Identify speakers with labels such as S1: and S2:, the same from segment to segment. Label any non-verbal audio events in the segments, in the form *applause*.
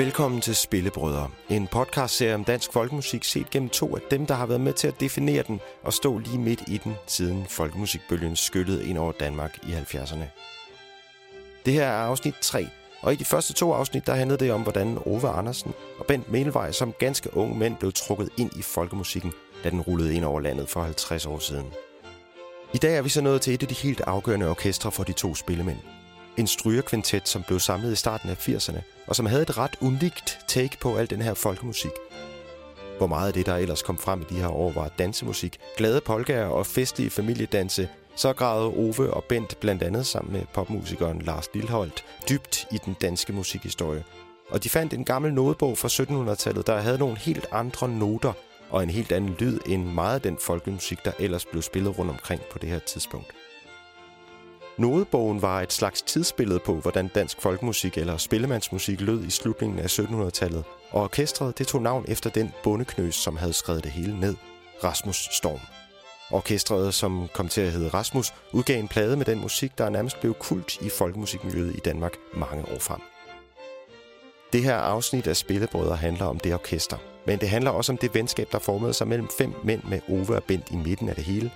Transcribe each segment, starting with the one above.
S1: Velkommen til Spillebrødre, en podcastserie om dansk folkemusik set gennem to af dem, der har været med til at definere den og stå lige midt i den, siden folkemusikbølgen skyllede ind over Danmark i 70'erne. Det her er afsnit 3, og i de første to afsnit, der handlede det om, hvordan Ove Andersen og Bent Melvej som ganske unge mænd blev trukket ind i folkemusikken, da den rullede ind over landet for 50 år siden. I dag er vi så nået til et af de helt afgørende orkestre for de to spillemænd. En strygerkvintet, som blev samlet i starten af 80'erne, og som havde et ret unikt take på al den her folkemusik. Hvor meget af det, der ellers kom frem i de her år, var dansemusik, glade polkaer og festlige familiedanse, så gravede Ove og Bent blandt andet sammen med popmusikeren Lars Lilholdt dybt i den danske musikhistorie. Og de fandt en gammel notebog fra 1700-tallet, der havde nogle helt andre noter og en helt anden lyd end meget af den folkemusik, der ellers blev spillet rundt omkring på det her tidspunkt. Nodebogen var et slags tidsbillede på, hvordan dansk folkemusik eller spillemandsmusik lød i slutningen af 1700-tallet, og orkestret det tog navn efter den bondeknøs, som havde skrevet det hele ned, Rasmus Storm. Orkestret, som kom til at hedde Rasmus, udgav en plade med den musik, der nærmest blev kult i folkemusikmiljøet i Danmark mange år frem. Det her afsnit af Spillebrødre handler om det orkester, men det handler også om det venskab, der formede sig mellem fem mænd med Ove og Bent i midten af det hele.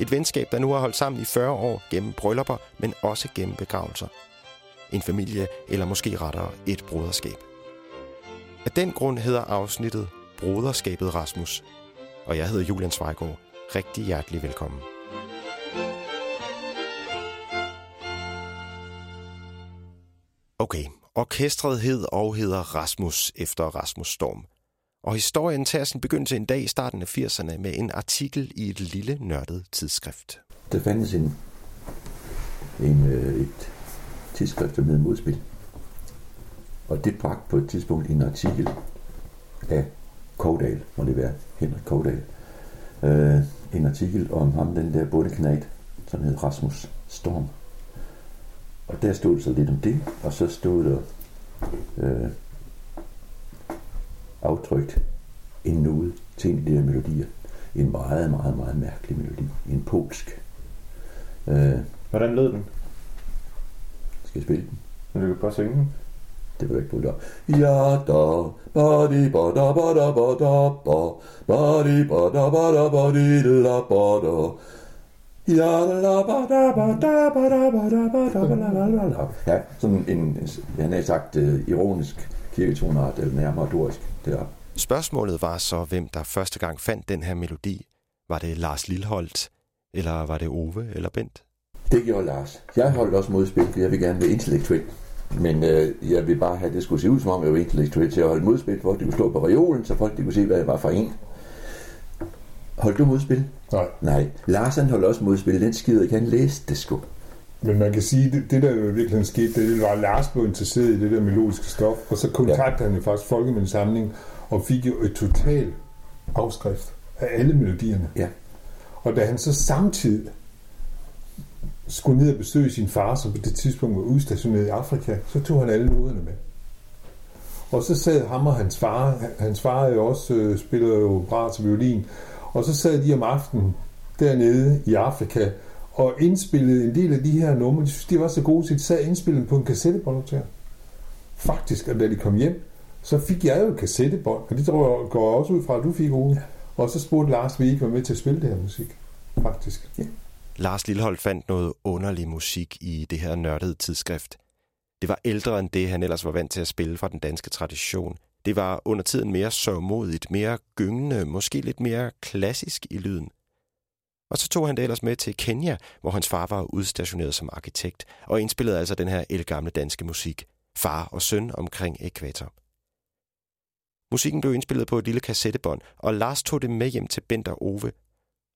S1: Et venskab, der nu har holdt sammen i 40 år gennem bryllupper, men også gennem begravelser. En familie, eller måske rettere et broderskab. Af den grund hedder afsnittet Broderskabet Rasmus. Og jeg hedder Julian Svejgaard. Rigtig hjertelig velkommen. Okay, orkestret hed og hedder Rasmus efter Rasmus Storm. Og historien tager sin begyndelse en dag i starten af 80'erne med en artikel i et lille nørdet tidsskrift.
S2: Der fandtes en, en, øh, et tidsskrift, der hed Modspil. Og det bragte på et tidspunkt en artikel af Kovdal, må det være, Henrik Kovdal. Øh, en artikel om ham, den der bundeknæt, som hed Rasmus Storm. Og der stod så lidt om det, og så stod der øh, aftrykt en nude til en af de her melodier. En meget, meget, meget mærkelig melodi. En polsk.
S3: Øh, Hvordan lød den?
S2: Skal jeg spille den?
S3: Men du kan bare synge den.
S2: Det vil jeg ikke bruge Ja da, ba di ba da ba da ba da ba, ba di ba da ba da ba di la ba da. Ja, la ba da ba da ba da ba da ba da ba la la la. Ja, sådan en, han har sagt uh, ironisk kirketonart, eller nærmere dorisk deroppe.
S1: Spørgsmålet var så, hvem der første gang fandt den her melodi. Var det Lars Lilholdt, eller var det Ove eller Bent?
S2: Det gjorde Lars. Jeg holdt også modspil, for jeg vil gerne være intellektuel. Men øh, jeg vil bare have, at det skulle se ud, som om jeg var intellektuel til at holde modspil, hvor det kunne stå på reolen, så folk de kunne se, hvad jeg var for en. Holdt du modspil?
S3: Nej.
S2: Nej. Lars han holdt også modspil. Den skider ikke. Han læste det sgu.
S3: Men man kan sige, det, det der jo virkelig skete, det var, at Lars blev interesseret i det der melodiske stof, og så kontaktede ja. han jo faktisk Folkemændssamling og fik jo et totalt afskrift af alle melodierne.
S2: Ja.
S3: Og da han så samtidig skulle ned og besøge sin far, som på det tidspunkt var udstationeret i Afrika, så tog han alle noderne med. Og så sad ham og hans far, hans far jo også øh, spiller jo bra til violin, og så sad de om aftenen dernede i Afrika og indspillede en del af de her numre. De synes, de var så gode, så de sad indspillet på en kassettebåndoptager. Faktisk, og da de kom hjem, så fik jeg jo et kassettebånd, og det tror jeg går også ud fra, at du fik. Ja. Og så spurgte Lars, vi ikke var med til at spille det her musik. Faktisk. Ja.
S1: Lars Lillehold fandt noget underlig musik i det her nørdede tidsskrift. Det var ældre end det, han ellers var vant til at spille fra den danske tradition. Det var under tiden mere sørmodigt, mere gyngende, måske lidt mere klassisk i lyden. Og så tog han det ellers med til Kenya, hvor hans far var udstationeret som arkitekt, og indspillede altså den her elgamle danske musik, far og søn omkring ekvator. Musikken blev indspillet på et lille kassettebånd, og Lars tog det med hjem til Bent og Ove.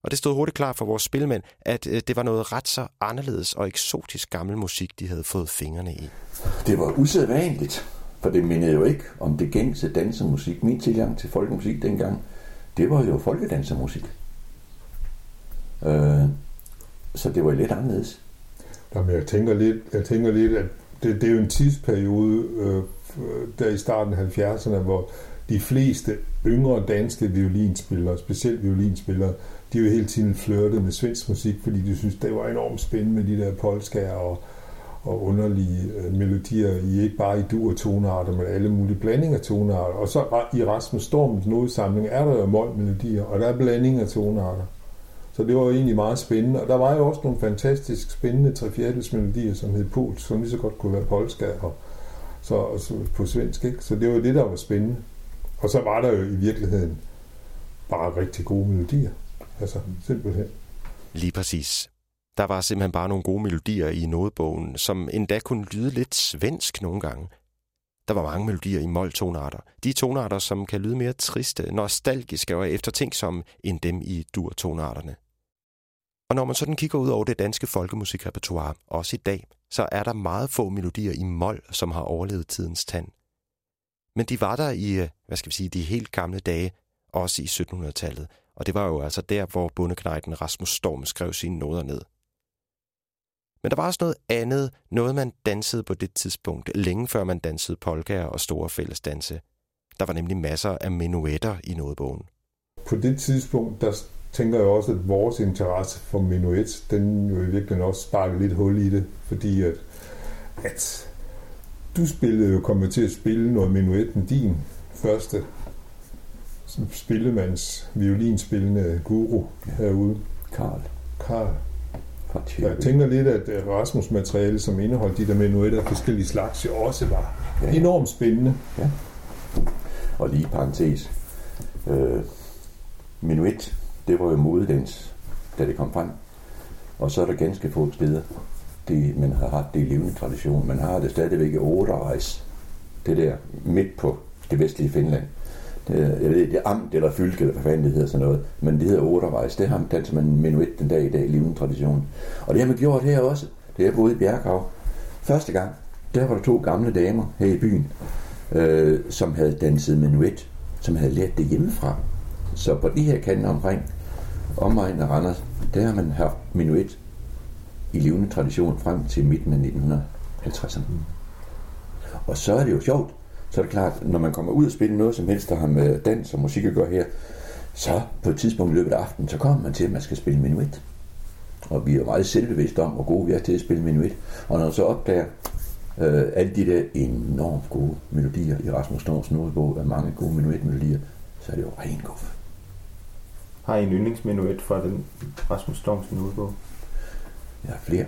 S1: Og det stod hurtigt klart for vores spilmænd, at øh, det var noget ret så anderledes og eksotisk gammel musik, de havde fået fingrene i.
S2: Det var usædvanligt, for det mindede jo ikke om det gængse dansemusik. Min tilgang til folkemusik dengang, det var jo folkedansermusik. Øh, så det var lidt anderledes.
S3: Jamen, jeg tænker lidt, jeg tænker lidt at det, det er jo en tidsperiode øh, der i starten af 70'erne, hvor de fleste yngre danske violinspillere, specielt violinspillere, de jo hele tiden flirtede med svensk musik, fordi de synes, det var enormt spændende med de der polskager og, og underlige øh, melodier i ikke bare i dur tonarter, men alle mulige blandinger af tonarter. Og så i Rasmus Storms nodesamling er der jo målmelodier, og der er blandinger af tonarter. Så det var jo egentlig meget spændende. Og der var jo også nogle fantastisk spændende trefjerdelsmelodier, som hed Pols, som lige så godt kunne være polska og så, og så på svensk. Ikke? Så det var det, der var spændende. Og så var der jo i virkeligheden bare rigtig gode melodier. Altså simpelthen.
S1: Lige præcis. Der var simpelthen bare nogle gode melodier i nodebogen, som endda kunne lyde lidt svensk nogle gange. Der var mange melodier i moltonarter. De tonarter, som kan lyde mere triste, nostalgiske og eftertænksomme end dem i dur-tonarterne. Og når man sådan kigger ud over det danske folkemusikrepertoire, også i dag, så er der meget få melodier i mol, som har overlevet tidens tand. Men de var der i, øh, hvad skal vi sige, de helt gamle dage, også i 1700-tallet. Og det var jo altså der, hvor bundeknejten Rasmus Storm skrev sine noder ned. Men der var også noget andet, noget man dansede på det tidspunkt, længe før man dansede polkaer og store fællesdanse. Der var nemlig masser af menuetter i nodebogen.
S3: På det tidspunkt, der tænker jeg også, at vores interesse for menuet, den jo i virkeligheden også sparker lidt hul i det, fordi at, at du spillede jo kommet til at spille noget menuet med din første spillemands violinspillende guru herude.
S2: Karl.
S3: Karl. Jeg tænker lidt, at Rasmus materiale, som indeholdt de der menuetter af forskellige slags, jo også var ja. enormt spændende. Ja.
S2: Og lige parentes. Øh, menuet, det var jo modedans, da det kom frem. Og så er der ganske få steder, det, man har haft det i levende tradition. Man har det stadigvæk i Oderejs, det der midt på det vestlige Finland. Det, jeg ved det er amt eller fylke, eller hvad fanden det hedder sådan noget, men det hedder Odervejs. Det har man danset man menuet den dag i dag i levende tradition. Og det har man gjort her også, det er boede i Bjerghav. Første gang, der var der to gamle damer her i byen, øh, som havde danset menuet, som havde lært det hjemmefra. Så på de her kanter omkring omegn af Randers, der har man haft menuet i levende tradition frem til midten af 1950'erne. Og så er det jo sjovt, så er det klart, når man kommer ud og spiller noget som helst, der har med dans og musik at gøre her, så på et tidspunkt i løbet af aftenen, så kommer man til, at man skal spille menuet. Og vi er meget selvbevidste om, hvor gode vi er til at spille menuet. Og når man så opdager øh, alle de der enormt gode melodier i Rasmus Storms notebog, af mange gode menuetmelodier, så er det jo ren guf.
S4: Har I en yndlingsmenuet fra den Rasmus Storms notebog?
S2: Ja, flere.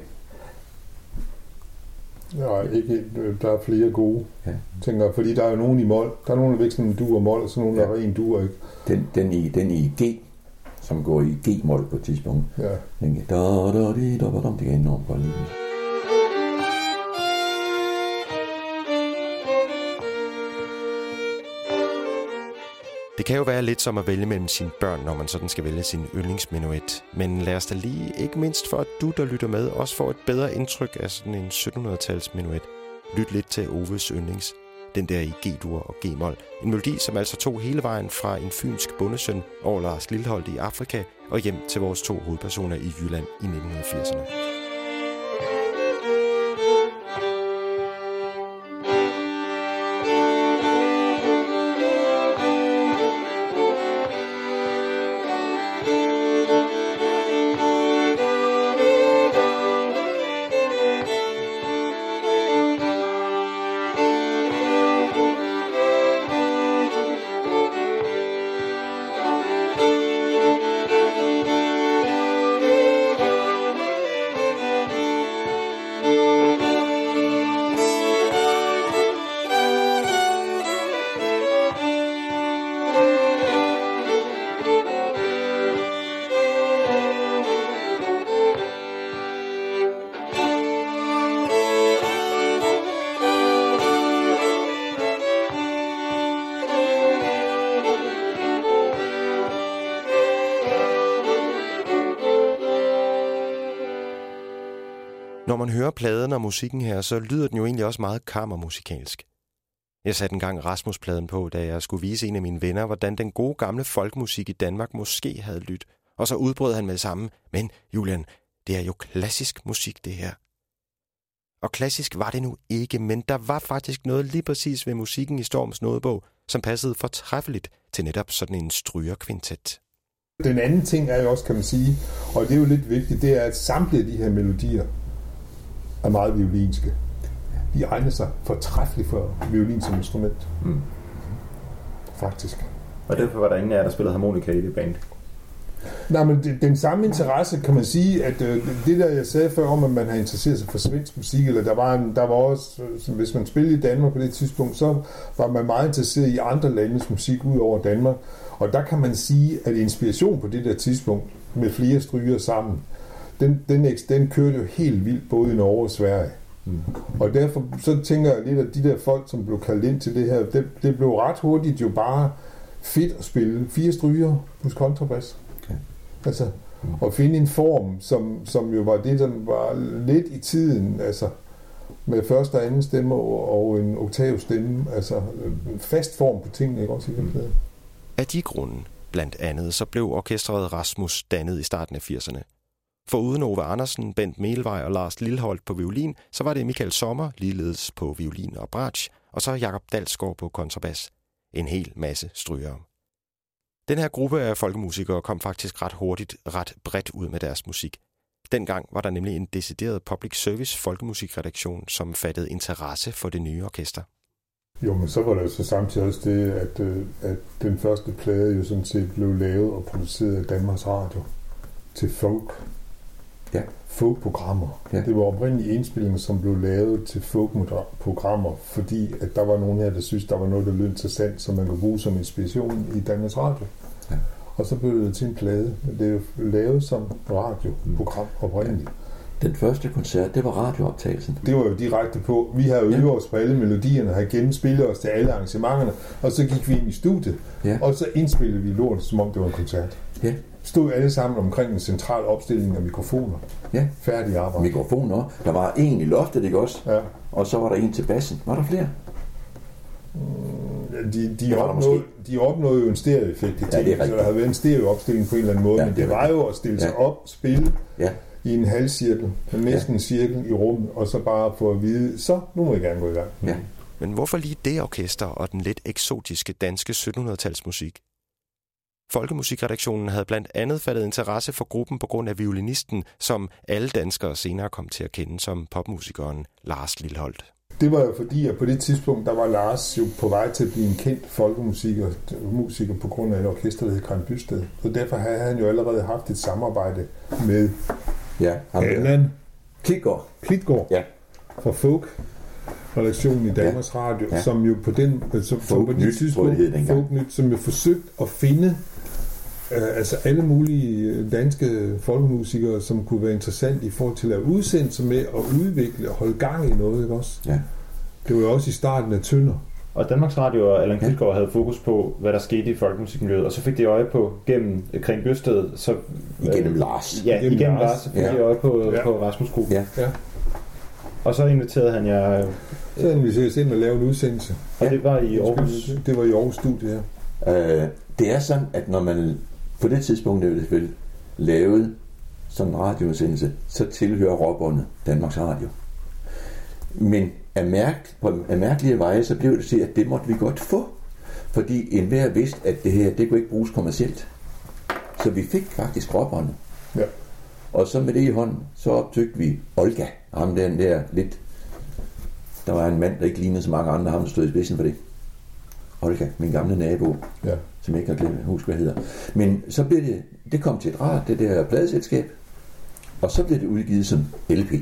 S3: Ja, ikke, der er flere gode, ja. tænker fordi der er jo nogen i mol. Der er nogen, der væk sådan en dur mol, og så nogen, der ja. er en dur, ikke?
S2: Den, den, i, den i G, som går i G-mol på et tidspunkt. Ja. Den, da, da, da, da, da, da, det er enormt godt lide.
S1: Det kan jo være lidt som at vælge mellem sine børn, når man sådan skal vælge sin yndlingsmenuet. Men lad os da lige, ikke mindst for at du, der lytter med, også får et bedre indtryk af sådan en 1700-tals menuet. Lyt lidt til Oves yndlings. Den der i G-dur og G-mol. En melodi, som altså tog hele vejen fra en fynsk bondesøn over Lars Lilleholdt i Afrika og hjem til vores to hovedpersoner i Jylland i 1980'erne. Man hører pladen og musikken her, så lyder den jo egentlig også meget kammermusikalsk. Jeg satte engang Rasmus-pladen på, da jeg skulle vise en af mine venner, hvordan den gode gamle folkmusik i Danmark måske havde lyttet. Og så udbrød han med det samme. Men, Julian, det er jo klassisk musik, det her. Og klassisk var det nu ikke, men der var faktisk noget lige præcis ved musikken i Storms Nådebog, som passede fortræffeligt til netop sådan en strygerkvintet.
S3: Den anden ting er jo også, kan man sige, og det er jo lidt vigtigt, det er, at samtlige de her melodier, er meget violinske. De egner sig fortræffeligt for violin som instrument.
S4: Mm.
S3: Faktisk.
S4: Og derfor var der ingen af jer, der spillede harmonika i det band.
S3: Nej, men det- den samme interesse, kan man sige, at øh, det der, jeg sagde før om, at man har interesseret sig for svensk musik, eller der var, en, der var også, øh, som hvis man spillede i Danmark på det tidspunkt, så var man meget interesseret i andre landes musik ud over Danmark. Og der kan man sige, at inspiration på det der tidspunkt, med flere stryger sammen, den, den, den kørte jo helt vildt, både i Norge og Sverige.
S4: Mm.
S3: Og derfor så tænker jeg lidt, at de der folk, som blev kaldt ind til det her, det, det blev ret hurtigt jo bare fedt at spille fire stryger plus kontrabas.
S2: Okay.
S3: Altså, og finde en form, som, som jo var det, som var lidt i tiden, altså med første og anden stemme og, og en oktavstemme, altså en fast form på tingene, ikke også i virkeligheden.
S1: Af de grunde, blandt andet, så blev orkestret Rasmus dannet i starten af 80'erne. For uden Ove Andersen, Bent Melvej og Lars Lilleholdt på violin, så var det Michael Sommer ligeledes på violin og bratsch, og så Jakob Dalsgaard på kontrabas. En hel masse strygere. Den her gruppe af folkemusikere kom faktisk ret hurtigt ret bredt ud med deres musik. Dengang var der nemlig en decideret public service folkemusikredaktion, som fattede interesse for det nye orkester.
S3: Jo, men så var der så samtidig også det, at, øh, at den første plade jo sådan set blev lavet og produceret af Danmarks Radio til folk.
S2: Ja.
S3: Folk-programmer.
S2: Ja.
S3: Det var oprindelige indspillinger, som blev lavet til folk-programmer, fordi at der var nogen her, der synes, der var noget, der lød interessant, som man kunne bruge som inspiration i Danmarks Radio.
S2: Ja.
S3: Og så blev det til en plade. Det er jo lavet som radioprogram oprindeligt.
S2: Den første koncert, det var radiooptagelsen.
S3: Det var jo direkte på. Vi har jo
S2: Ja.
S3: øvet os på alle melodierne, har gennemspillet os til alle arrangementerne, og så gik vi ind i studiet,
S2: Ja.
S3: og så indspillede vi lort, som om det var en koncert.
S2: Ja.
S3: Stod alle sammen omkring en central opstilling af mikrofoner.
S2: Ja.
S3: Færdig arbejde.
S2: Mikrofoner. Der var en i loftet, ikke også?
S3: Ja.
S2: Og så var der en til bassen. Var der flere?
S3: De, de,
S2: der
S3: opnåede, de opnåede jo en stereoeffekt i
S2: Ja, det er
S3: så der havde været en stereoopstilling på en eller anden måde,
S2: Ja,
S3: men
S2: det
S3: det var jo at stille sig
S2: Ja.
S3: op, spille
S2: Ja.
S3: i en halvcirkel, næsten en cirkel i rummet, og så bare få at vide, så nu må jeg gerne gå i gang.
S2: Ja.
S1: Men hvorfor lige det orkester og den lidt eksotiske danske 1700-talsmusik? Folkemusikredaktionen havde blandt andet fattet interesse for gruppen på grund af violinisten, som alle danskere senere kom til at kende som popmusikeren Lars Lilleholdt.
S3: Det var jo fordi, at på det tidspunkt, der var Lars jo på vej til at blive en kendt folkemusiker musiker på grund af et orkester, der hed Kran Bysted. Så derfor havde han jo allerede haft et samarbejde med
S2: Ja. Ham.
S3: Allan
S2: Klitgaard.
S3: Klitgaard
S2: Ja.
S3: fra Folk redaktionen i Danmarks Radio,
S2: Ja.
S3: som jo på den som, som
S2: Folk
S3: på det tidspunkt. Folk Nyt, som jo forsøgt at finde altså alle mulige øh, danske folkemusikere, som kunne være interessant i forhold til at udsende sig med at udvikle og holde gang i noget, ikke også?
S2: Ja.
S3: Det var jo også i starten af Tønder.
S4: Og Danmarks Radio og Allan
S2: Ja.
S4: Klitgaard havde fokus på, hvad der skete i folkemusikmiljøet, og så fik de øje på gennem Kring Bøsted, så...
S2: Igennem Lars.
S4: Ja,
S3: Igennem
S4: igennem
S3: Lars.
S4: Lars, så fik
S2: Ja.
S4: de øje på,
S3: Ja.
S4: på Rasmus Gruppen.
S2: Ja.
S3: Ja.
S4: Og så inviterede han jer,
S3: Så inviteres ind og lave en udsendelse.
S4: og det var i Aarhus.
S3: Det var i Aarhus Studie, ja.
S2: Øh, det er sådan, at når man på det tidspunkt er det selvfølgelig lavet sådan en radioudsendelse, så tilhører råbåndet Danmarks Radio. Men af, mærk, på, af mærkelige veje, så blev det til, at det måtte vi godt få. Fordi enhver vidste, at det her, det kunne ikke bruges kommercielt. Så vi fik faktisk råbåndet.
S3: Ja.
S2: Og så med det i hånden, så optøgte vi Olga. Ham den der lidt... Der var en mand, der ikke lignede så mange andre, ham stod i spidsen for det. Olga, min gamle nabo
S3: ja
S2: som jeg ikke har glemt husk hvad hedder. Men så blev det, det kom til et rart, det der pladeselskab, og så blev det udgivet som LP.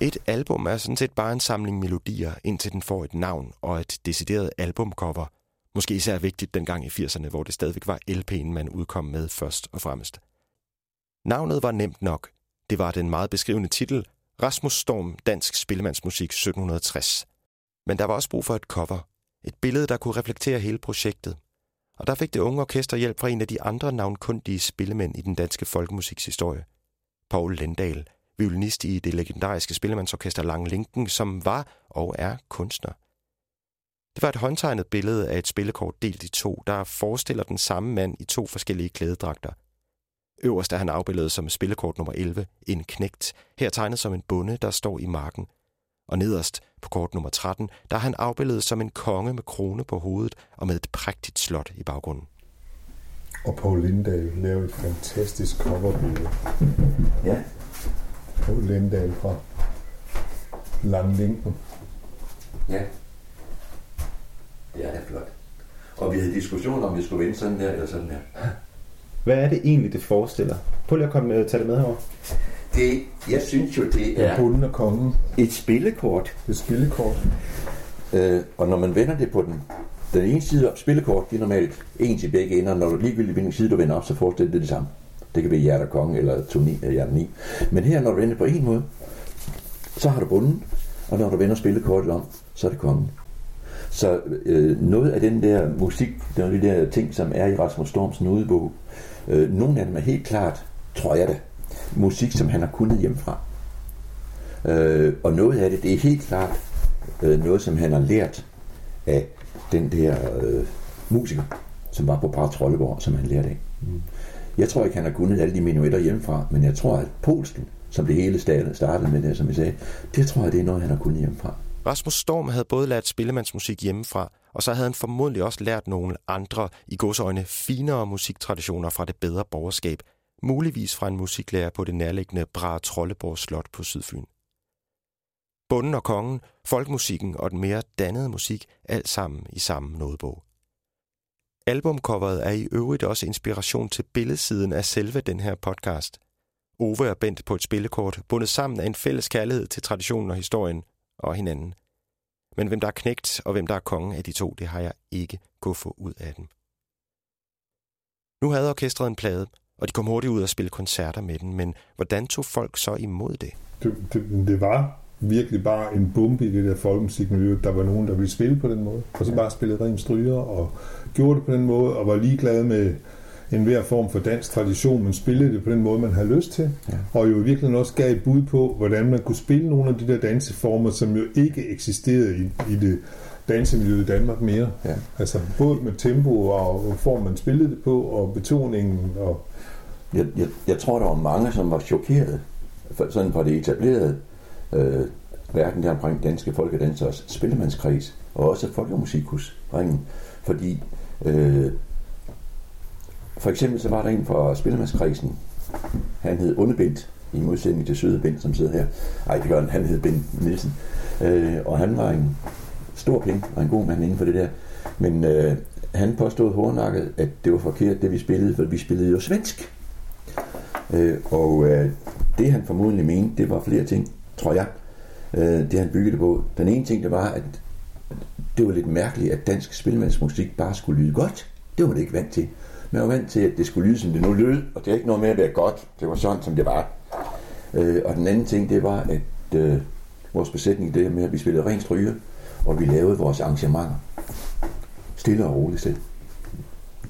S1: Et album er sådan set bare en samling melodier, indtil den får et navn og et decideret albumcover. Måske især vigtigt dengang i 80'erne, hvor det stadigvæk var LP'en, man udkom med først og fremmest. Navnet var nemt nok. Det var den meget beskrivende titel, Rasmus Storm, Dansk Spillemandsmusik 1760. Men der var også brug for et cover. Et billede, der kunne reflektere hele projektet. Og der fik det unge orkester hjælp fra en af de andre navnkundige spillemænd i den danske folkemusikshistorie. Paul Lendal, violinist i det legendariske spillemandsorkester Lang Linken, som var og er kunstner. Det var et håndtegnet billede af et spillekort delt i to, der forestiller den samme mand i to forskellige klædedragter. Øverst er han afbildet som spillekort nummer 11, en knægt, her tegnet som en bonde, der står i marken. Og nederst på kort nummer 13, der er han afbildet som en konge med krone på hovedet og med et prægtigt slot i baggrunden.
S3: Og Paul Lindahl lavede et fantastisk coverbillede.
S2: Ja.
S3: Paul Lindahl fra Lange Linken.
S2: Ja. Det er da flot. Og vi havde diskussion om, vi skulle vende sådan der eller sådan der.
S4: Hvad er det egentlig, det forestiller? Prøv lige at komme, tage det med herover.
S2: Det, jeg synes jo, det er
S3: Bunden og kongen.
S2: et spillekort.
S3: Det er spillekort.
S2: Øh, og når man vender det på den, den ene side op, spillekort, det er normalt en til begge ender. Når du ligegyldigt hvilken side du vender op, så forestiller det det samme. Det kan være hjerte konge eller turni eller hjerte 9. Men her, når du vender på en måde, så har du bunden, og når du vender spillekortet om, så er det kongen. Så øh, noget af den der musik, der de der ting, som er i Rasmus Storms nodebog, øh, nogle af dem er helt klart, tror jeg da, musik, som han har kunnet hjemmefra. Øh, og noget af det, det er helt klart øh, noget, som han har lært af den der øh, musiker, som var på Par Trolleborg, som han lærte af. Mm. Jeg tror ikke, han har kunnet alle de minuetter hjemmefra, men jeg tror, at polsken, som det hele sta- startede med det, som jeg sagde, det tror jeg, det er noget, han har kunnet hjemmefra.
S1: Rasmus Storm havde både lært spillemandsmusik hjemmefra, og så havde han formodentlig også lært nogle andre, i godsøjne, finere musiktraditioner fra det bedre borgerskab, muligvis fra en musiklærer på det nærliggende Bra Trolleborg Slot på Sydfyn. Bunden og kongen, folkmusikken og den mere dannede musik, alt sammen i samme nodebog. Albumcoveret er i øvrigt også inspiration til billedsiden af selve den her podcast. Ove er Bent på et spillekort, bundet sammen af en fælles kærlighed til traditionen og historien og hinanden. Men hvem der er knægt og hvem der er konge af de to, det har jeg ikke kunne få ud af dem. Nu havde orkestret en plade, og de kom hurtigt ud og spille koncerter med den, men hvordan tog folk så imod det?
S3: Det, det, det var virkelig bare en bombe i det der folkemusikmiljø. Der var nogen, der ville spille på den måde. Og så bare spillede ren stryger og gjorde det på den måde, og var ligeglade med en hver form for dansk tradition, men spillede det på den måde, man havde lyst til.
S2: Ja.
S3: Og jo virkelig også gav et bud på, hvordan man kunne spille nogle af de der danseformer, som jo ikke eksisterede i, i det dansemiljø i Danmark mere.
S2: Ja.
S3: Altså både med tempo og form, man spillede det på, og betoningen. Og,
S2: jeg, jeg, jeg tror, der var mange, som var chokeret for, sådan fra det etablerede øh, verden der omkring danske folkedansers spillemandskreds, og også folkemusikhusringen, fordi øh, for eksempel så var der en fra spillemandskredsen, han hed Underbent, i modsætning til Søde Bent, som sidder her. Ej, det gør han, han hed Bent Nielsen. Øh, og han var en stor penge og en god mand inden for det der. Men øh, han påstod hårdnakket, at det var forkert, det vi spillede, for vi spillede jo svensk. Øh, og øh, det han formodentlig mente, det var flere ting, tror jeg. Øh, det han byggede på. Den ene ting, det var, at det var lidt mærkeligt, at dansk spilmandsmusik bare skulle lyde godt. Det var det ikke vant til. Man var vant til, at det skulle lyde, som det nu lød, og det er ikke noget med at være godt. Det var sådan, som det var. Øh, og den anden ting, det var, at øh, vores besætning, det med, at vi spillede ren stryger, og vi lavede vores arrangementer stille og roligt selv.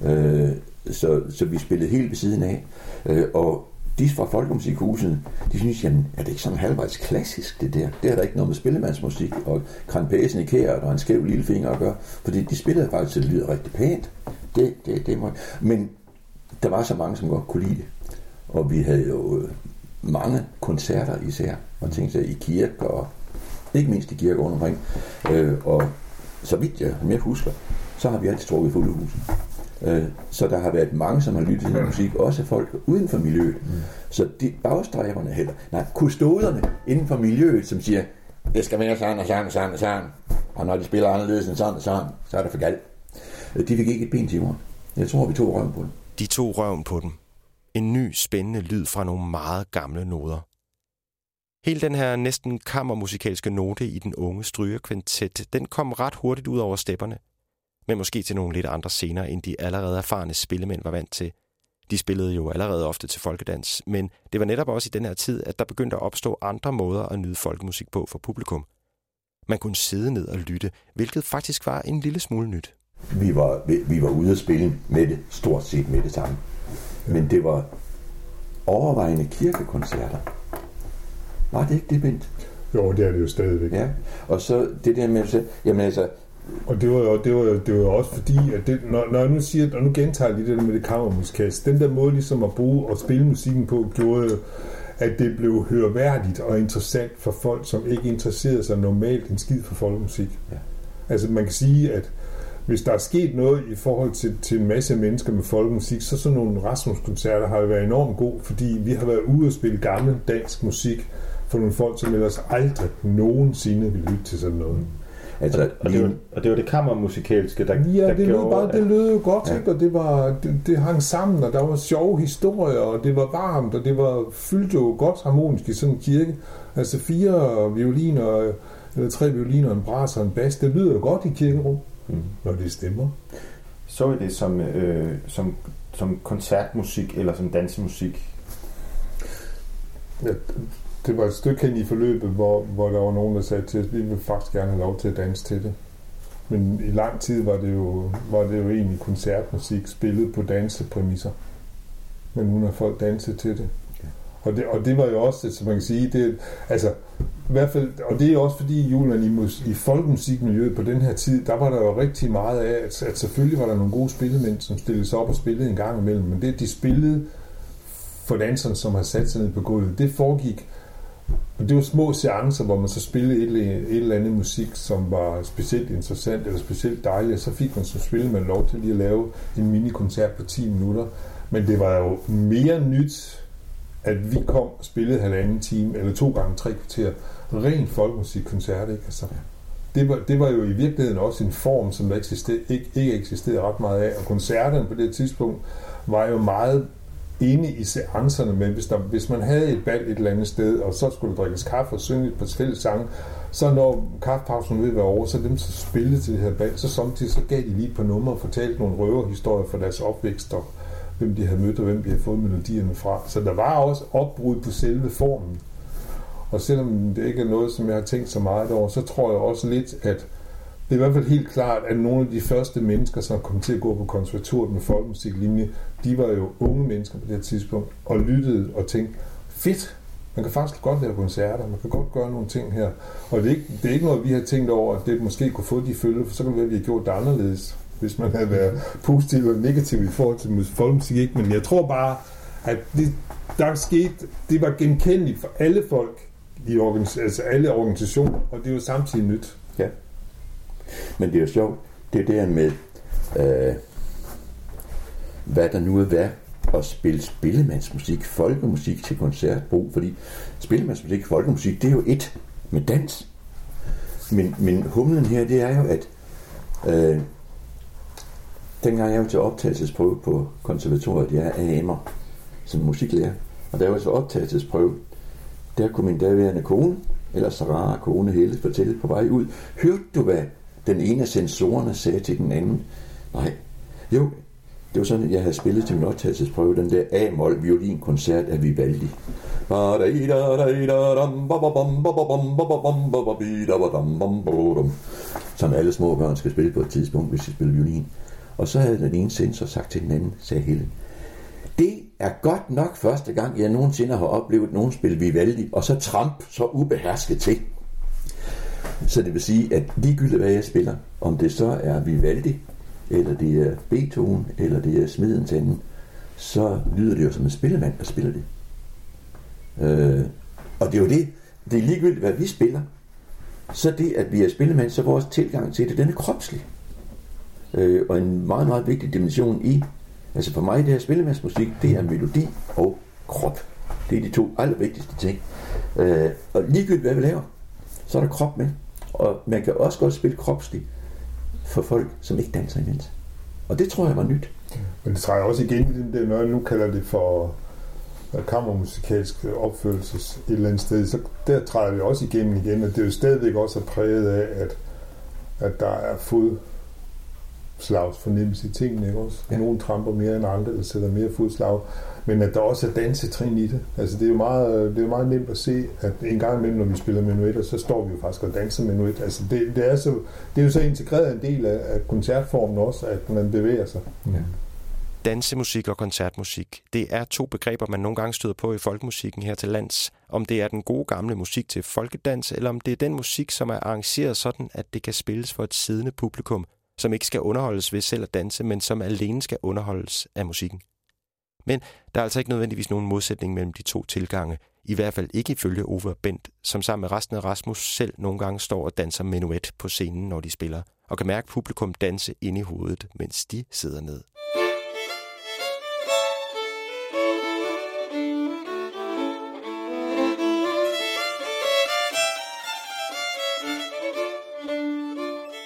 S2: Øh, så, så vi spillede helt ved siden af. Øh, og de fra Folkemusikhuset, de synes, jamen, er det ikke sådan halvvejs klassisk, det der? Det er der ikke noget med spillemandsmusik og kranpæsen i kæret og en skæv lille finger at gøre, fordi de spillede faktisk, så det lyder rigtig pænt. Det, det, det må... Men der var så mange, som godt kunne lide det. Og vi havde jo øh, mange koncerter især, og ting sig i kirke, og ikke mindst i kirke rundt omkring. Øh, og så vidt jeg, som jeg husker, så har vi altid trukket fulde huset. Øh, så der har været mange, som har lyttet til den musik, også folk uden for miljøet. Mm. Så de bagstræberne heller, nej, kustoderne inden for miljøet, som siger, det skal være sådan og sådan og sådan og sådan, og når de spiller anderledes end sådan og sådan, så er det for galt. Øh, De fik ikke et ben til jorden. Jeg tror, vi tog røven på det.
S1: De tog røven på dem. En ny, spændende lyd fra nogle meget gamle noder. Hele den her næsten kammermusikalske note i den unge strygerkvintet, den kom ret hurtigt ud over stepperne. Men måske til nogle lidt andre scener, end de allerede erfarne spillemænd var vant til. De spillede jo allerede ofte til folkedans, men det var netop også i den her tid, at der begyndte at opstå andre måder at nyde folkemusik på for publikum. Man kunne sidde ned og lytte, hvilket faktisk var en lille smule nyt.
S2: Vi var, vi, vi var ude at spille med det, stort set med det samme. Men det var overvejende kirkekoncerter. Var det ikke det, Bent?
S3: jo, det er det jo stadigvæk.
S2: Ja. Og så det der med at sige, jamen altså,
S3: Og det var jo, det var det var jo også fordi, at det, når, når jeg nu siger, og nu gentager jeg lige det der med det kammermusikalsk, den der måde ligesom at bruge og spille musikken på, gjorde jo, at det blev hørværdigt og interessant for folk, som ikke interesserede sig normalt en skid for folkemusik.
S2: Ja.
S3: Altså man kan sige, at hvis der er sket noget i forhold til, til en masse mennesker med folkemusik, så sådan nogle Rasmus-koncerter har jo været enormt god, fordi vi har været ude og spille gammel dansk musik for nogle folk, som ellers aldrig nogensinde ville lytte til sådan noget.
S2: Altså,
S4: Og, og, det var, og det var det kammermusikalske, der,
S3: Ja,
S4: der
S3: det lød,
S4: gjorde,
S3: bare, det lød jo godt,
S2: Ja.
S3: ja. ikke? og det, var, det, det hang sammen, og der var sjove historier, og det var varmt, og det var fyldt jo godt harmonisk i sådan en kirke. Altså fire violiner, eller tre violiner, en bras og en bas, det lyder jo godt i kirkerum,
S4: Mm.
S3: når det stemmer.
S4: Så I det som, øh, som, som koncertmusik eller som dansemusik?
S3: Ja, det var et stykke hen i forløbet, hvor, hvor der var nogen, der sagde til os, vi vil faktisk gerne have lov til at danse til det. Men i lang tid var det jo, var det jo egentlig koncertmusik spillet på dansepræmisser. Men nu har folk danset til det. Og det, og det var jo også, som man kan sige, det, altså, i hvert fald, og det er også fordi, Julian, i, mus, i folkemusikmiljøet på den her tid, der var der jo rigtig meget af, at, at selvfølgelig var der nogle gode spillemænd, som stillede sig op og spillede en gang imellem, men det, de spillede for danserne, som har sat sig ned på gulvet, det foregik og det var små seancer, hvor man så spillede et, et eller andet musik, som var specielt interessant eller specielt dejligt, og så fik man som spillemand lov til lige at lave en minikoncert på 10 minutter. Men det var jo mere nyt, at vi kom og spillede halvanden time, eller to gange tre kvarter, ren folkemusikkoncert, ikke? Altså, det, var, det var jo i virkeligheden også en form, som der eksister, ikke, ikke eksisterede ret meget af, og koncerterne på det tidspunkt var jo meget inde i seancerne, med, hvis, der, hvis man havde et bal et eller andet sted, og så skulle der drikkes kaffe og synge et par fælles sange, så når kaffepausen ville være over, så dem, som spillede til det her bal, så samtidig så gav de lige på nummer og fortalte nogle røverhistorier fra deres opvækst, og hvem de havde mødt, og hvem de havde fået melodierne fra. Så der var også opbrud på selve formen. Og selvom det ikke er noget, som jeg har tænkt så meget over, så tror jeg også lidt, at det er i hvert fald helt klart, at nogle af de første mennesker, som kom til at gå på konservatoriet med folkemusiklinje, de var jo unge mennesker på det her tidspunkt, og lyttede og tænkte, fedt, man kan faktisk godt lave koncerter, man kan godt gøre nogle ting her. Og det er ikke, det er ikke noget, vi har tænkt over, at det måske kunne få de følge, for så kan det være, at vi har gjort det anderledes, hvis man havde været positiv og negativ i forhold til folkemusik. Ikke? Men jeg tror bare, at det, der skete, det var genkendeligt for alle folk, i organis- altså alle organisationer, og det er jo samtidig nyt.
S2: Ja. Men det er jo sjovt, det der med, øh, hvad der nu er værd at spille spillemandsmusik, folkemusik til koncertbrug, fordi spillemandsmusik, folkemusik, det er jo et med dans. Men, men humlen her, det er jo, at øh, dengang jeg var til optagelsesprøve på konservatoriet, jeg er amer som musiklærer, og der var så optagelsesprøve, der kunne min daværende kone, eller Sarah kone Helle, fortælle på vej ud, hørte du, hvad den ene af sensorerne sagde til den anden? Nej. Jo, det var sådan, at jeg havde spillet til min optagelsesprøve, den der A-mol violinkoncert af Vivaldi. Som alle små børn skal spille på et tidspunkt, hvis de spiller violin. Og så havde den ene sensor sagt til den anden, sagde Helen, det er godt nok første gang, jeg nogensinde har oplevet nogen spille Vivaldi, og så tramp så ubehersket til. Så det vil sige, at ligegyldigt hvad jeg spiller, om det så er Vivaldi, eller det er Beethoven, eller det er Smedens anden, så lyder det jo som en spillemand, der spiller det. Øh, og det er jo det, det er ligegyldigt, hvad vi spiller. Så det, at vi er spillemand, så vores tilgang til det, den er kropslig. Øh, og en meget, meget vigtig dimension i, altså for mig, det her spillemandsmusik, det er melodi og krop. Det er de to allervigtigste ting. Øh, og ligegyldigt, hvad vi laver, så er der krop med. Og man kan også godt spille kropsligt for folk, som ikke danser imens. Og det tror jeg var nyt.
S3: Men det træder også igen i det, når jeg nu kalder det for øh, kammermusikalsk opførelses et eller andet sted, så der træder det også igennem igen, og det er jo stadigvæk også præget af, at, at der er fodslags fornemmelse i tingene, ikke også?
S2: Ja.
S3: Nogle tramper mere end andre, eller sætter mere fodslag, men at der også er dansetrin i det. Altså det er jo meget, det er jo meget nemt at se, at en gang imellem, når vi spiller menuetter, så står vi jo faktisk og danser menuet. Altså det, det, er, så, det er jo så integreret en del af, af koncertformen også, at man bevæger sig.
S2: Ja.
S1: Dansemusik og koncertmusik, det er to begreber, man nogle gange støder på i folkemusikken her til lands. Om det er den gode gamle musik til folkedans, eller om det er den musik, som er arrangeret sådan, at det kan spilles for et siddende publikum, som ikke skal underholdes ved selv at danse, men som alene skal underholdes af musikken. Men der er altså ikke nødvendigvis nogen modsætning mellem de to tilgange, i hvert fald ikke ifølge Ove og Bent, som sammen med resten af Rasmus selv nogle gange står og danser menuet på scenen, når de spiller, og kan mærke publikum danse ind i hovedet, mens de sidder ned.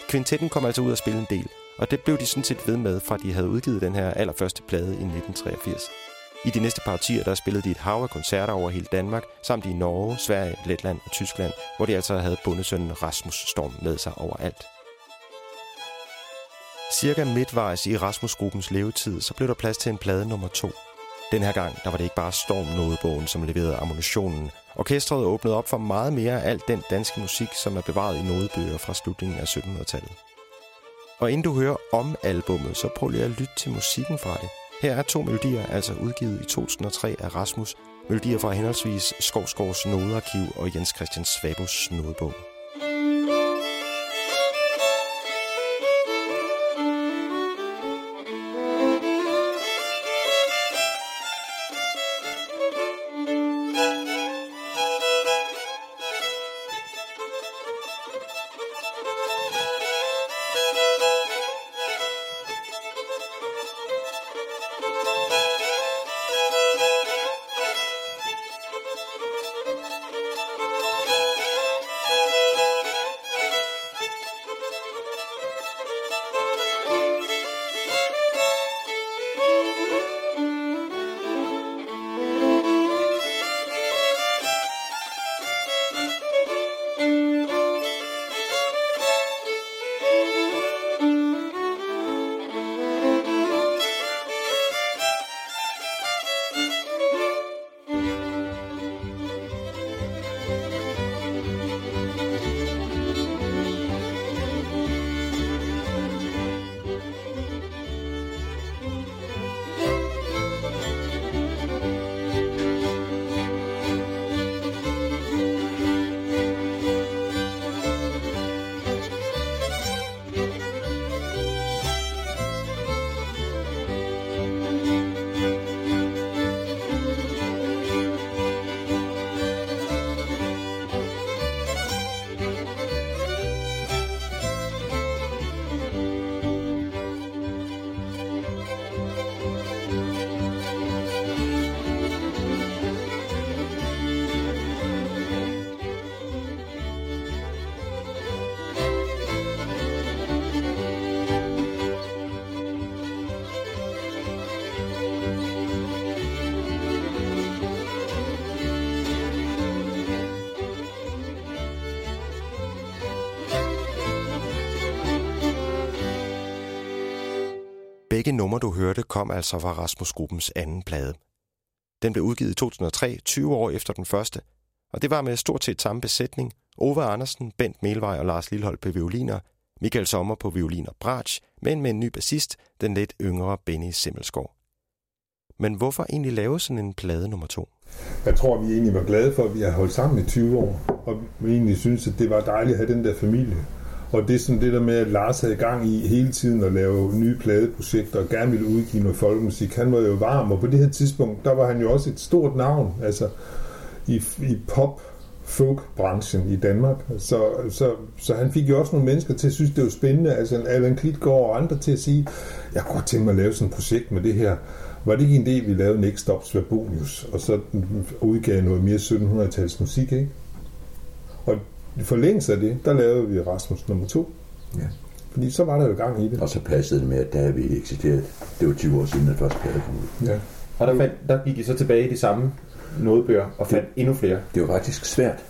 S1: Kvintetten kom altså ud og spille en del, og det blev de sådan set ved med, fra de havde udgivet den her allerførste plade i 1983. I de næste par årtier, der spillede de et hav af koncerter over hele Danmark, samt i Norge, Sverige, Letland og Tyskland, hvor de altså havde bundesønnen Rasmus Storm med sig overalt. Cirka midtvejs i Rasmus-gruppens levetid, så blev der plads til en plade nummer to. Den her gang, der var det ikke bare Stormnodebogen, som leverede ammunitionen. Orkestret åbnede op for meget mere af alt den danske musik, som er bevaret i nodebøger fra slutningen af 1700-tallet. Og inden du hører om albummet, så prøv lige at lytte til musikken fra det. Her er to melodier, altså udgivet i 2003 af Rasmus. Melodier fra henholdsvis Skovskovs Nodearkiv og Jens Christian Svabos Nodebog. Begge numre, du hørte, kom altså fra Rasmus Gruppens anden plade. Den blev udgivet i 2003, 20 år efter den første, og det var med stort set samme besætning. Ove Andersen, Bent Melvej og Lars Lillehold på violiner, Michael Sommer på violin og bratsch, men med en ny bassist, den lidt yngre Benny Simmelsgaard. Men hvorfor egentlig lave sådan en plade nummer to?
S3: Jeg tror, vi egentlig var glade for, at vi har holdt sammen i 20 år, og vi egentlig synes, at det var dejligt at have den der familie. Og det er sådan det der med, at Lars havde gang i hele tiden at lave nye pladeprojekter og gerne ville udgive noget folkemusik. Han var jo varm, og på det her tidspunkt, der var han jo også et stort navn, altså i, i pop folk-branchen i Danmark. Så, så, så han fik jo også nogle mennesker til at synes, det var spændende. Altså Allan Klitgaard og andre til at sige, jeg kunne godt tænke mig at lave sådan et projekt med det her. Var det ikke en idé, vi lavede Next Stop Svabonius, og så udgav noget mere 1700-tals musik, ikke? I forlængelse af det, der lavede vi Rasmus nummer to.
S2: Ja.
S3: Fordi så var der jo gang i det.
S2: Og så passede det med, at der vi eksisteret. Det var 20 år siden, at første plade kom ud.
S3: Ja.
S4: Og der, fandt, der gik I så tilbage i de samme nodebøger og fandt endnu flere.
S2: Det var faktisk svært.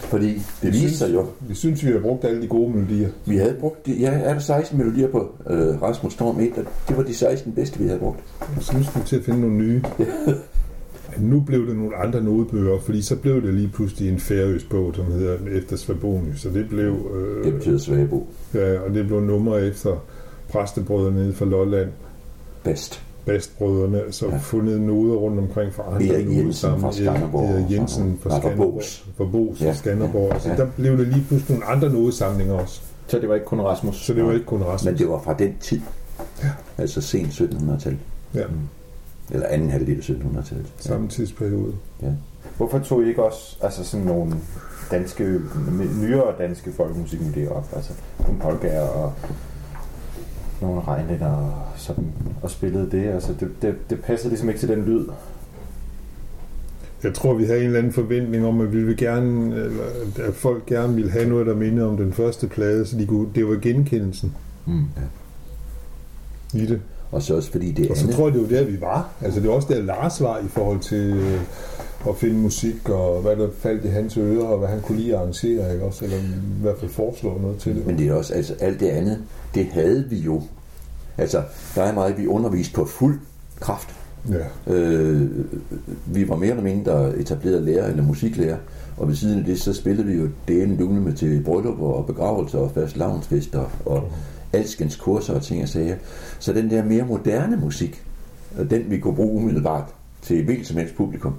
S2: Fordi det viste sig jo,
S3: Vi synes, vi har brugt alle de gode melodier.
S2: vi havde brugt, de, ja, er der 16 melodier på øh, Rasmus Storm 1, og det var de 16 bedste, vi havde brugt.
S3: Så nu skal vi til at finde nogle nye. *laughs* Nu blev det nogle andre nodebøger, fordi så blev det lige pludselig en færøsk bog, som hedder Efter Svabonius. Så det blev... Øh,
S2: Det betyder Svagebo.
S3: Ja, og det blev nummer efter præstebrødre nede fra Lolland,
S2: Bedst.
S3: Bastbrødrene, så
S2: Ja.
S3: fundet noder rundt omkring fra andre
S2: Erik Jensen
S3: nodesamlinger.
S2: fra Skanderborg.
S3: Erik Jensen fra
S2: Nej, fra
S3: Skanderborg.
S2: Boos.
S3: Fra
S2: Ja.
S3: Skanderborg.
S2: ja,
S3: Så
S2: ja.
S3: der blev det lige pludselig nogle andre nodesamlinger også.
S4: Så det var ikke kun Rasmus.
S3: Så det var ikke kun Rasmus.
S2: Men det var fra den tid.
S3: Ja.
S2: Altså sent 1700-tal.
S3: Ja,
S2: Eller anden halvdel af 1700-tallet.
S3: samme tidsperiode.
S4: Hvorfor tog I ikke også altså sådan nogle danske, nyere danske folkemusikmelodier op? Altså nogle polkaer og nogle regnlætter og sådan, og spillede det. Altså det, det, det passede ligesom ikke til den lyd.
S3: Jeg tror, vi havde en eller anden forventning om, at vi ville gerne, eller at folk gerne ville have noget, der minder om den første plade, så de kunne, det var genkendelsen
S2: Mm. Ja.
S3: i det.
S2: Og så også fordi det
S3: Og så
S2: andet...
S3: tror jeg, det var der, vi var. Altså, det var også der, Lars var i forhold til øh, at finde musik, og hvad der faldt i hans ører, og hvad han kunne lide at arrangere, ikke også? Eller i hvert fald foreslå noget til det.
S2: Men det er også, altså alt det andet, det havde vi jo. Altså, der er meget, vi underviste på fuld kraft.
S3: Ja.
S2: Øh, vi var mere eller mindre etableret lærer eller musiklærer, og ved siden af det, så spillede vi jo delen dugne med til bryllupper og begravelser og fast lavnsfester og alskens kurser og ting og sager. Så den der mere moderne musik, og den vi kunne bruge umiddelbart til hvilket som helst publikum,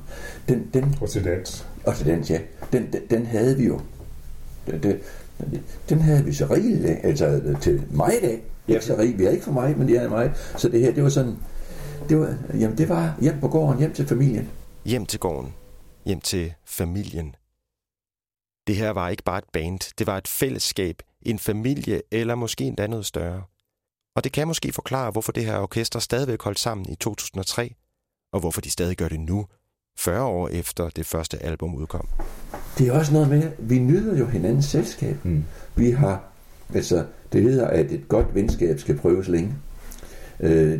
S2: den, den,
S3: Og til dans.
S2: og til dans, ja, den, den, den havde vi jo. Den, den, den havde vi så rigeligt af, altså til mig i dag. Ikke så rigeligt, vi er ikke for mig, men det er mig. Så det her, det var sådan, det var, jamen det var hjem på gården, hjem til familien.
S1: Hjem til gården. Hjem til familien. Det her var ikke bare et band. Det var et fællesskab, en familie eller måske endda noget større. Og det kan måske forklare, hvorfor det her orkester stadigvæk holdt sammen i 2003, og hvorfor de stadig gør det nu, 40 år efter det første album udkom.
S2: Det er også noget med, vi nyder jo hinandens selskab.
S4: Mm.
S2: Vi har, altså, det hedder, at et godt venskab skal prøves længe. Øh,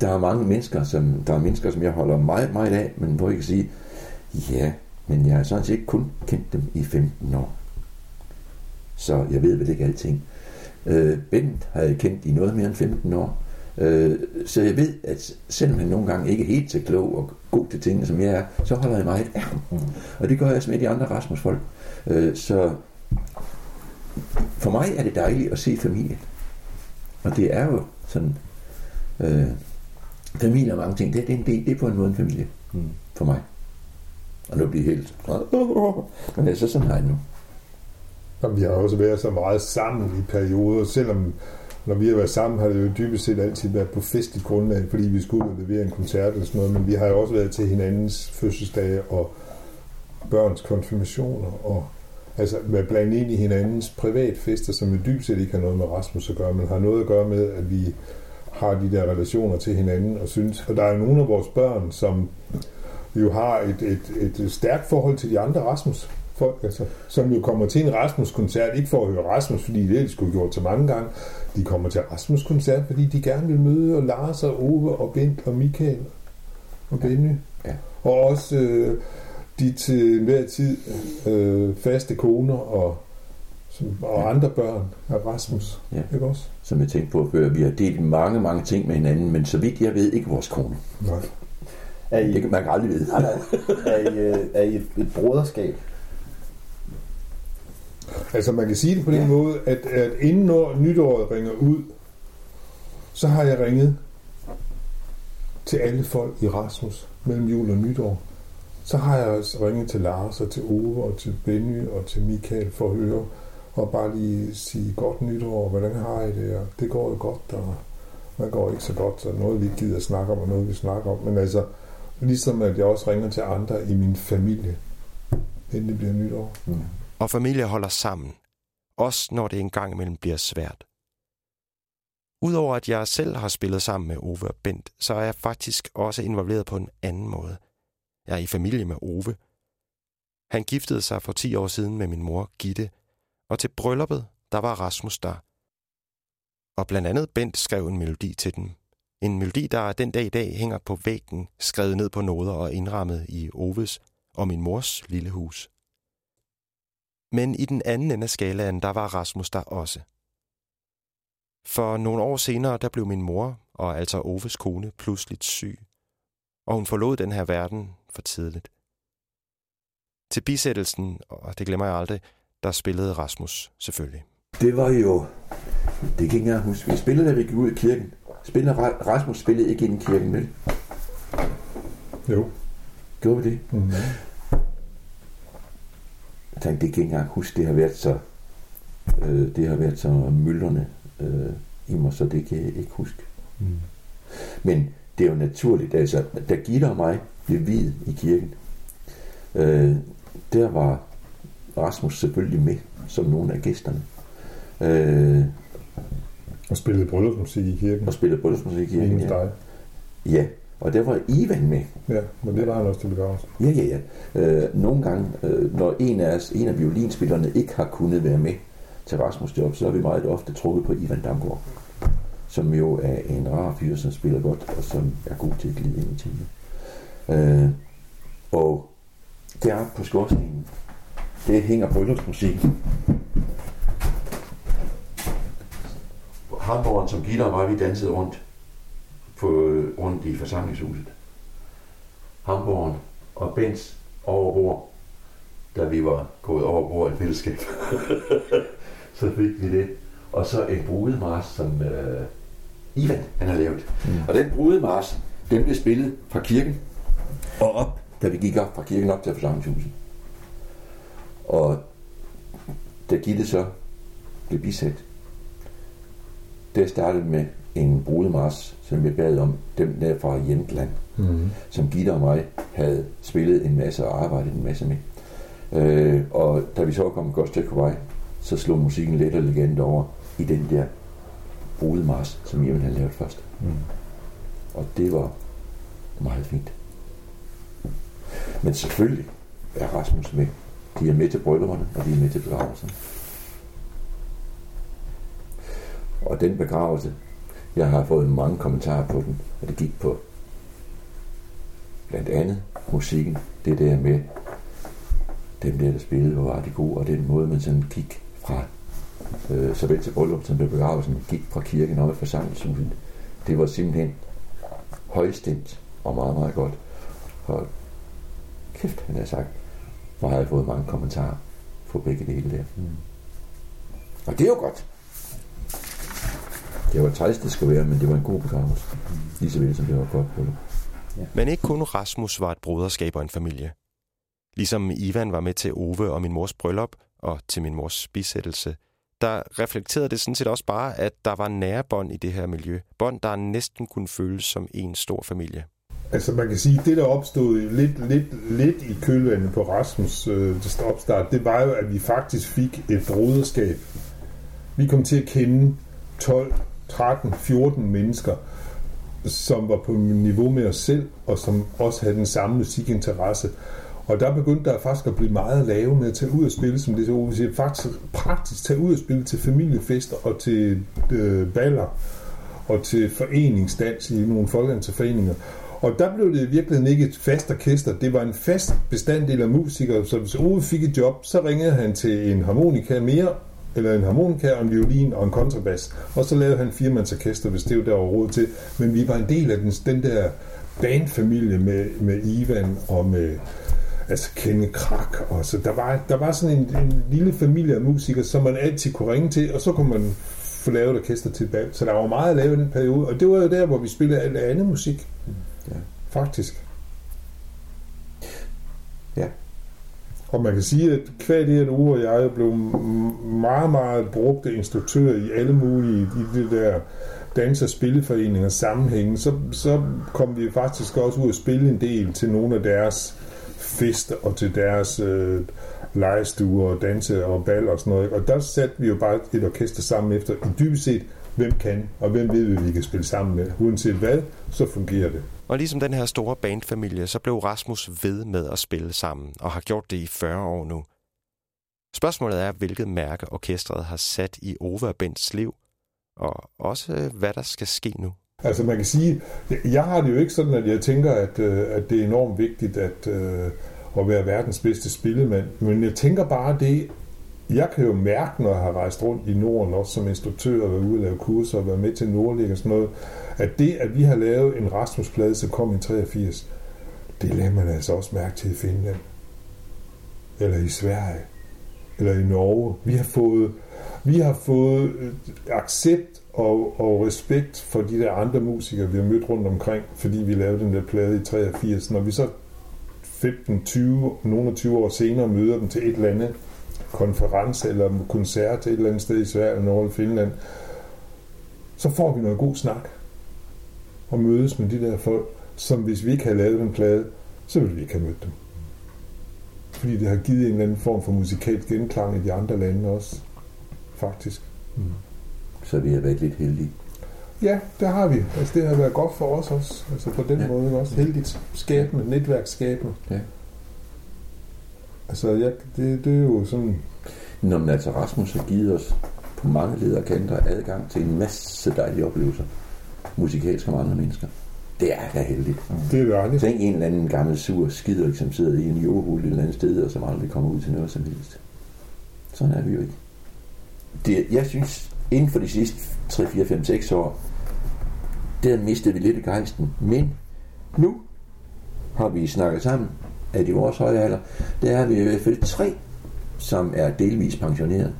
S2: der er mange mennesker, som, der er mennesker, som jeg holder meget, meget af, men hvor jeg kan sige, ja, men jeg har sådan set kun kendt dem i 15 år. Så jeg ved vel ikke alting. Øh, Bent har jeg kendt i noget mere end 15 år. Øh, så jeg ved, at selvom han nogle gange ikke er helt så klog og god til tingene, som jeg er, så holder jeg meget af ham. Og det gør jeg også med de andre Rasmus-folk. Øh, så for mig er det dejligt at se familie. Og det er jo sådan... Øh, familie og mange ting, det, det, er en del, det er på en måde en familie
S4: Mm.
S2: for mig. Og nu bliver helt... *laughs* Men altså, sådan har jeg det nu.
S3: Jamen, vi har også været så meget sammen i perioder, selvom når vi har været sammen, har det jo dybest set altid været på festligt grundlag, fordi vi skulle ud og levere en koncert eller sådan noget, men vi har jo også været til hinandens fødselsdage og børns konfirmationer, og altså være blandt ind i hinandens privatfester, som jo dybest set ikke har noget med Rasmus at gøre, men har noget at gøre med, at vi har de der relationer til hinanden, og synes, og der er nogle af vores børn, som jo har et, et, et stærkt forhold til de andre Rasmus folk, altså, som jo kommer til en Rasmus-koncert, ikke for at høre Rasmus, fordi det ellers skulle gjort så mange gange. De kommer til Rasmus-koncert, fordi de gerne vil møde og Lars og Ove og Bent og Michael og Benny.
S2: Ja.
S3: Og også øh, de til hver tid øh, faste koner og, som, og andre børn af Rasmus.
S2: Ja.
S3: Ikke også?
S2: Som jeg tænkte på før, vi har delt mange, mange ting med hinanden, men så vidt jeg ved, ikke vores kone.
S3: Nej.
S4: Er I,
S2: Det kan man aldrig vide.
S4: nej, nej. er I, øh, er I et, et broderskab?
S3: Altså man kan sige det på den
S2: Ja.
S3: måde, at, at inden når nytåret ringer ud, så har jeg ringet til alle folk i Rasmus mellem jul og nytår. Så har jeg også ringet til Lars og til Ove og til Benny og til Michael for at høre, og bare lige sige godt nytår, hvordan har I det, og det går jo godt, og hvad går ikke så godt, så noget vi ikke gider snakke om, og noget vi snakker om. Men altså, ligesom at jeg også ringer til andre i min familie, inden det bliver nytår.
S2: Mm.
S1: Og familier holder sammen. Også når det engang imellem bliver svært. Udover at jeg selv har spillet sammen med Ove og Bent, så er jeg faktisk også involveret på en anden måde. Jeg er i familie med Ove. Han giftede sig for 10 år siden med min mor Gitte, og til brylluppet, der var Rasmus der. Og blandt andet Bent skrev en melodi til den. En melodi, der den dag i dag hænger på væggen, skrevet ned på noder og indrammet i Oves og min mors lille hus. Men i den anden ende af skalaen, der var Rasmus der også. For nogle år senere, der blev min mor, og altså Oves kone, pludseligt syg. Og hun forlod den her verden for tidligt. Til bisættelsen, og det glemmer jeg aldrig, der spillede Rasmus selvfølgelig.
S2: Det var jo... Det kan jeg huske. Vi spillede, da vi gik ud i kirken. Spillede, Ra- Rasmus spillede ikke ind i kirken, vel?
S3: Jo.
S2: Gjorde vi det?
S3: Mm-hmm.
S2: Jeg tænkte, det kan ikke engang huske. Det har været så... Øh, det har været så myldrende øh, i mig, så det kan jeg ikke huske.
S3: Mm.
S2: Men det er jo naturligt, altså, da Gitte og mig blev videt i kirken, øh, der var Rasmus selvfølgelig med som nogle af gæsterne. Øh,
S3: Og spillede bryllupsmusik i kirken.
S2: og spillede bryllupsmusik i kirken. Ja.
S3: dig.
S2: ja, Og der var Ivan med.
S3: Ja, men det var han også til begravelsen.
S2: Ja, ja, ja. Øh, nogle gange, øh, når en af, os, en af violinspillerne ikke har kunnet være med til Rasmus job, så har vi meget ofte trukket på Ivan Damgaard, som jo er en rar fyr, som spiller godt, og som er god til at glide ind i tingene. Øh, og der på skorstenen, det hænger bryllupsmusik. Hamborgen, som Gitter og mig, vi dansede rundt, på, rundt i forsamlingshuset. Hamborgen og Bens over bord, da vi var gået over bord i fællesskab. *laughs* så fik vi det. Og så en brudemars, som øh, Ivan han har lavet. Mm. Og den brudemars, den blev spillet fra kirken og op, da vi gik op fra kirken op til forsamlingshuset. Og da Gitte så blev bisat, det startede med en brudemars, som vi bad om, dem der fra Jentland, mm. som Gitte og mig havde spillet en masse og arbejdet en masse med. Øh, og da vi så kom godt stykke på vej, så slog musikken let og legende over i den der brudemars, som Jemen havde lavet først. Mm. Og det var meget fint. Men selvfølgelig er Rasmus med. De er med til bryllupperne, og de er med til begravelsen. Og den begravelse, jeg har fået mange kommentarer på den, og det gik på blandt andet musikken, det der med dem der, der spillede, hvor var de gode, og den måde, man sådan gik fra øh, såvel til bryllup som til begravelsen, gik fra kirken op i forsamlingshuset. Det var simpelthen højstemt og meget, meget godt. Og kæft, han har sagt, hvor har jeg fået mange kommentarer på begge dele der. Mm. Og det er jo godt. Det var træls, det skulle være, men det var en god begravelse. Lige så vel som det var godt på
S1: Ja. Men ikke kun Rasmus var et broderskab og en familie. Ligesom Ivan var med til Ove og min mors bryllup og til min mors bisættelse, der reflekterede det sådan set også bare, at der var nære bånd i det her miljø. Bånd, der næsten kunne føles som en stor familie.
S3: Altså man kan sige, at det der opstod lidt, lidt, lidt i kølvandet på Rasmus øh, opstart, det var jo, at vi faktisk fik et broderskab. Vi kom til at kende 12, 13, 14 mennesker, som var på niveau med os selv, og som også havde den samme musikinteresse. Og der begyndte der faktisk at blive meget lave med at tage ud og spille, som det så vil faktisk praktisk tage ud og spille til familiefester og til øh, baller og til foreningsdans i nogle folkeanserforeninger. Og der blev det i virkeligheden ikke et fast orkester, det var en fast bestanddel af musikere, så hvis Ove fik et job, så ringede han til en harmonika mere, eller en harmonika og en violin og en kontrabas. Og så lavede han en firmandsorkester, hvis det var der råd til. Men vi var en del af den, den der bandfamilie med, med Ivan og med altså Kenne Krak. Og så der var, der var sådan en, en lille familie af musikere, som man altid kunne ringe til, og så kunne man få lavet orkester tilbage. Så der var meget at lave i den periode, og det var jo der, hvor vi spillede alt andet musik. Ja. Faktisk. Og man kan sige, at hver det, at Uwe og jeg blev meget, meget brugte instruktør i alle mulige i det der dans- og spilleforeninger sammenhænge, så, så kom vi faktisk også ud og spille en del til nogle af deres fester og til deres øh, legestuer og danse og bal og sådan noget. Og der satte vi jo bare et orkester sammen efter i dybest set, hvem kan, og hvem ved vi, vi kan spille sammen med. Uanset hvad, så fungerer det.
S1: Og ligesom den her store bandfamilie, så blev Rasmus ved med at spille sammen, og har gjort det i 40 år nu. Spørgsmålet er, hvilket mærke orkestret har sat i Ove og Bents liv, og også hvad der skal ske nu.
S3: Altså man kan sige, jeg har det jo ikke sådan, at jeg tænker, at, øh, at det er enormt vigtigt at, øh, at være verdens bedste spillemand, men jeg tænker bare det, jeg kan jo mærke, når jeg har rejst rundt i Norden, også som instruktør, og været ude og lave kurser, og været med til Nordlig og sådan noget, at det, at vi har lavet en Rasmus-plade, som kom i 83, det lader man altså også mærke til i Finland. Eller i Sverige. Eller i Norge. Vi har fået, vi har fået øh, accept og, og respekt for de der andre musikere, vi har mødt rundt omkring, fordi vi lavede den der plade i 83. Når vi så 15, 20, nogle 20 år senere møder dem til et eller andet konference eller koncert et eller andet sted i Sverige eller Norge eller Finland, så får vi noget god snak og mødes med de der folk, som hvis vi ikke havde lavet den plade, så ville vi ikke have mødt dem. Fordi det har givet en eller anden form for musikalsk genklang i de andre lande også, faktisk. Mm.
S2: Så vi har været lidt heldige.
S3: Ja, det har vi. Altså, det har været godt for os også. Altså på den
S2: Ja.
S3: ja. måde også. Heldigt skabende, netværksskabende.
S2: Ja.
S3: Altså, jeg, det, det er jo sådan...
S2: Nå, men altså Rasmus har givet os på mange lederkanter adgang til en masse dejlige oplevelser. Musikalsk om andre mennesker. Det er da heldigt.
S3: Det er dejligt.
S2: Tænk en eller anden gammel sur skider, som sidder i en jordhul et eller andet sted, og som aldrig kommer ud til noget som helst. Sådan er vi jo ikke. Det, jeg synes, inden for de sidste 3, 4, 5, 6 år, der mistede vi lidt af gejsten. Men nu har vi snakket sammen, at i vores høje alder, der er vi i hvert fald tre, som er delvis pensioneret.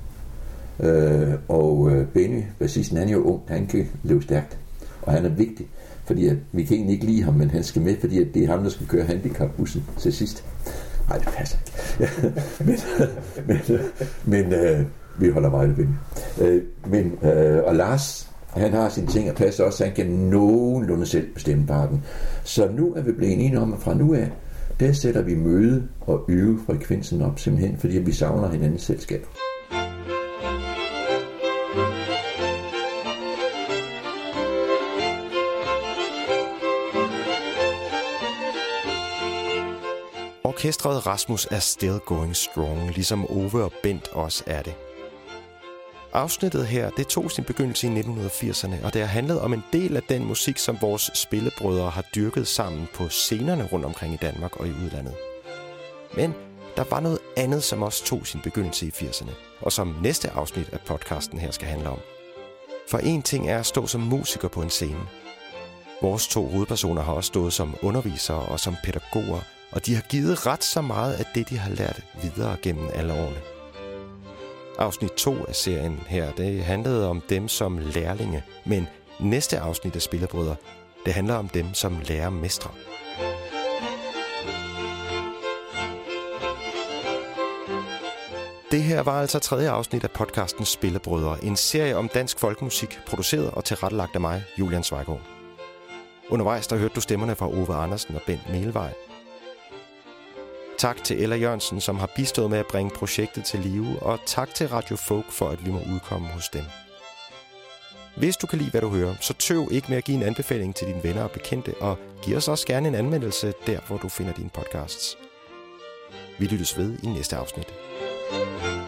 S2: Øh, og øh, Benny, bassisten, han er jo ung, han kan løbe stærkt. Og han er vigtig, fordi at, vi kan egentlig ikke lide ham, men han skal med, fordi at det er ham, der skal køre handicapbussen til sidst. Nej, det passer ikke. *laughs* men men, men øh, vi holder meget ved. Øh, men, øh, og Lars, han har sine ting og plads også, så han kan nogenlunde selv bestemme parten. Så nu er vi blevet enige om, at fra nu af, der sætter vi møde og øve frekvensen op, simpelthen fordi vi savner hinandens selskab.
S1: Orkestret Rasmus er still going strong, ligesom Ove og Bent også er det. Afsnittet her, det tog sin begyndelse i 1980'erne, og det har handlet om en del af den musik, som vores spillebrødre har dyrket sammen på scenerne rundt omkring i Danmark og i udlandet. Men der var noget andet, som også tog sin begyndelse i 80'erne, og som næste afsnit af podcasten her skal handle om. For en ting er at stå som musiker på en scene. Vores to hovedpersoner har også stået som undervisere og som pædagoger, og de har givet ret så meget af det, de har lært videre gennem alle årene. Afsnit 2 af serien her, det handlede om dem som lærlinge, men næste afsnit af Spillebrødre, det handler om dem som lærermestre. Det her var altså tredje afsnit af podcasten Spillebrødre, en serie om dansk folkemusik, produceret og tilrettelagt af mig, Julian Svejgaard. Undervejs der hørte du stemmerne fra Ove Andersen og Bent Melvej. Tak til Ella Jørgensen, som har bistået med at bringe projektet til live, og tak til Radio Folk for, at vi må udkomme hos dem. Hvis du kan lide, hvad du hører, så tøv ikke med at give en anbefaling til dine venner og bekendte, og giv os også gerne en anmeldelse der, hvor du finder dine podcasts. Vi lyttes ved i næste afsnit. thank you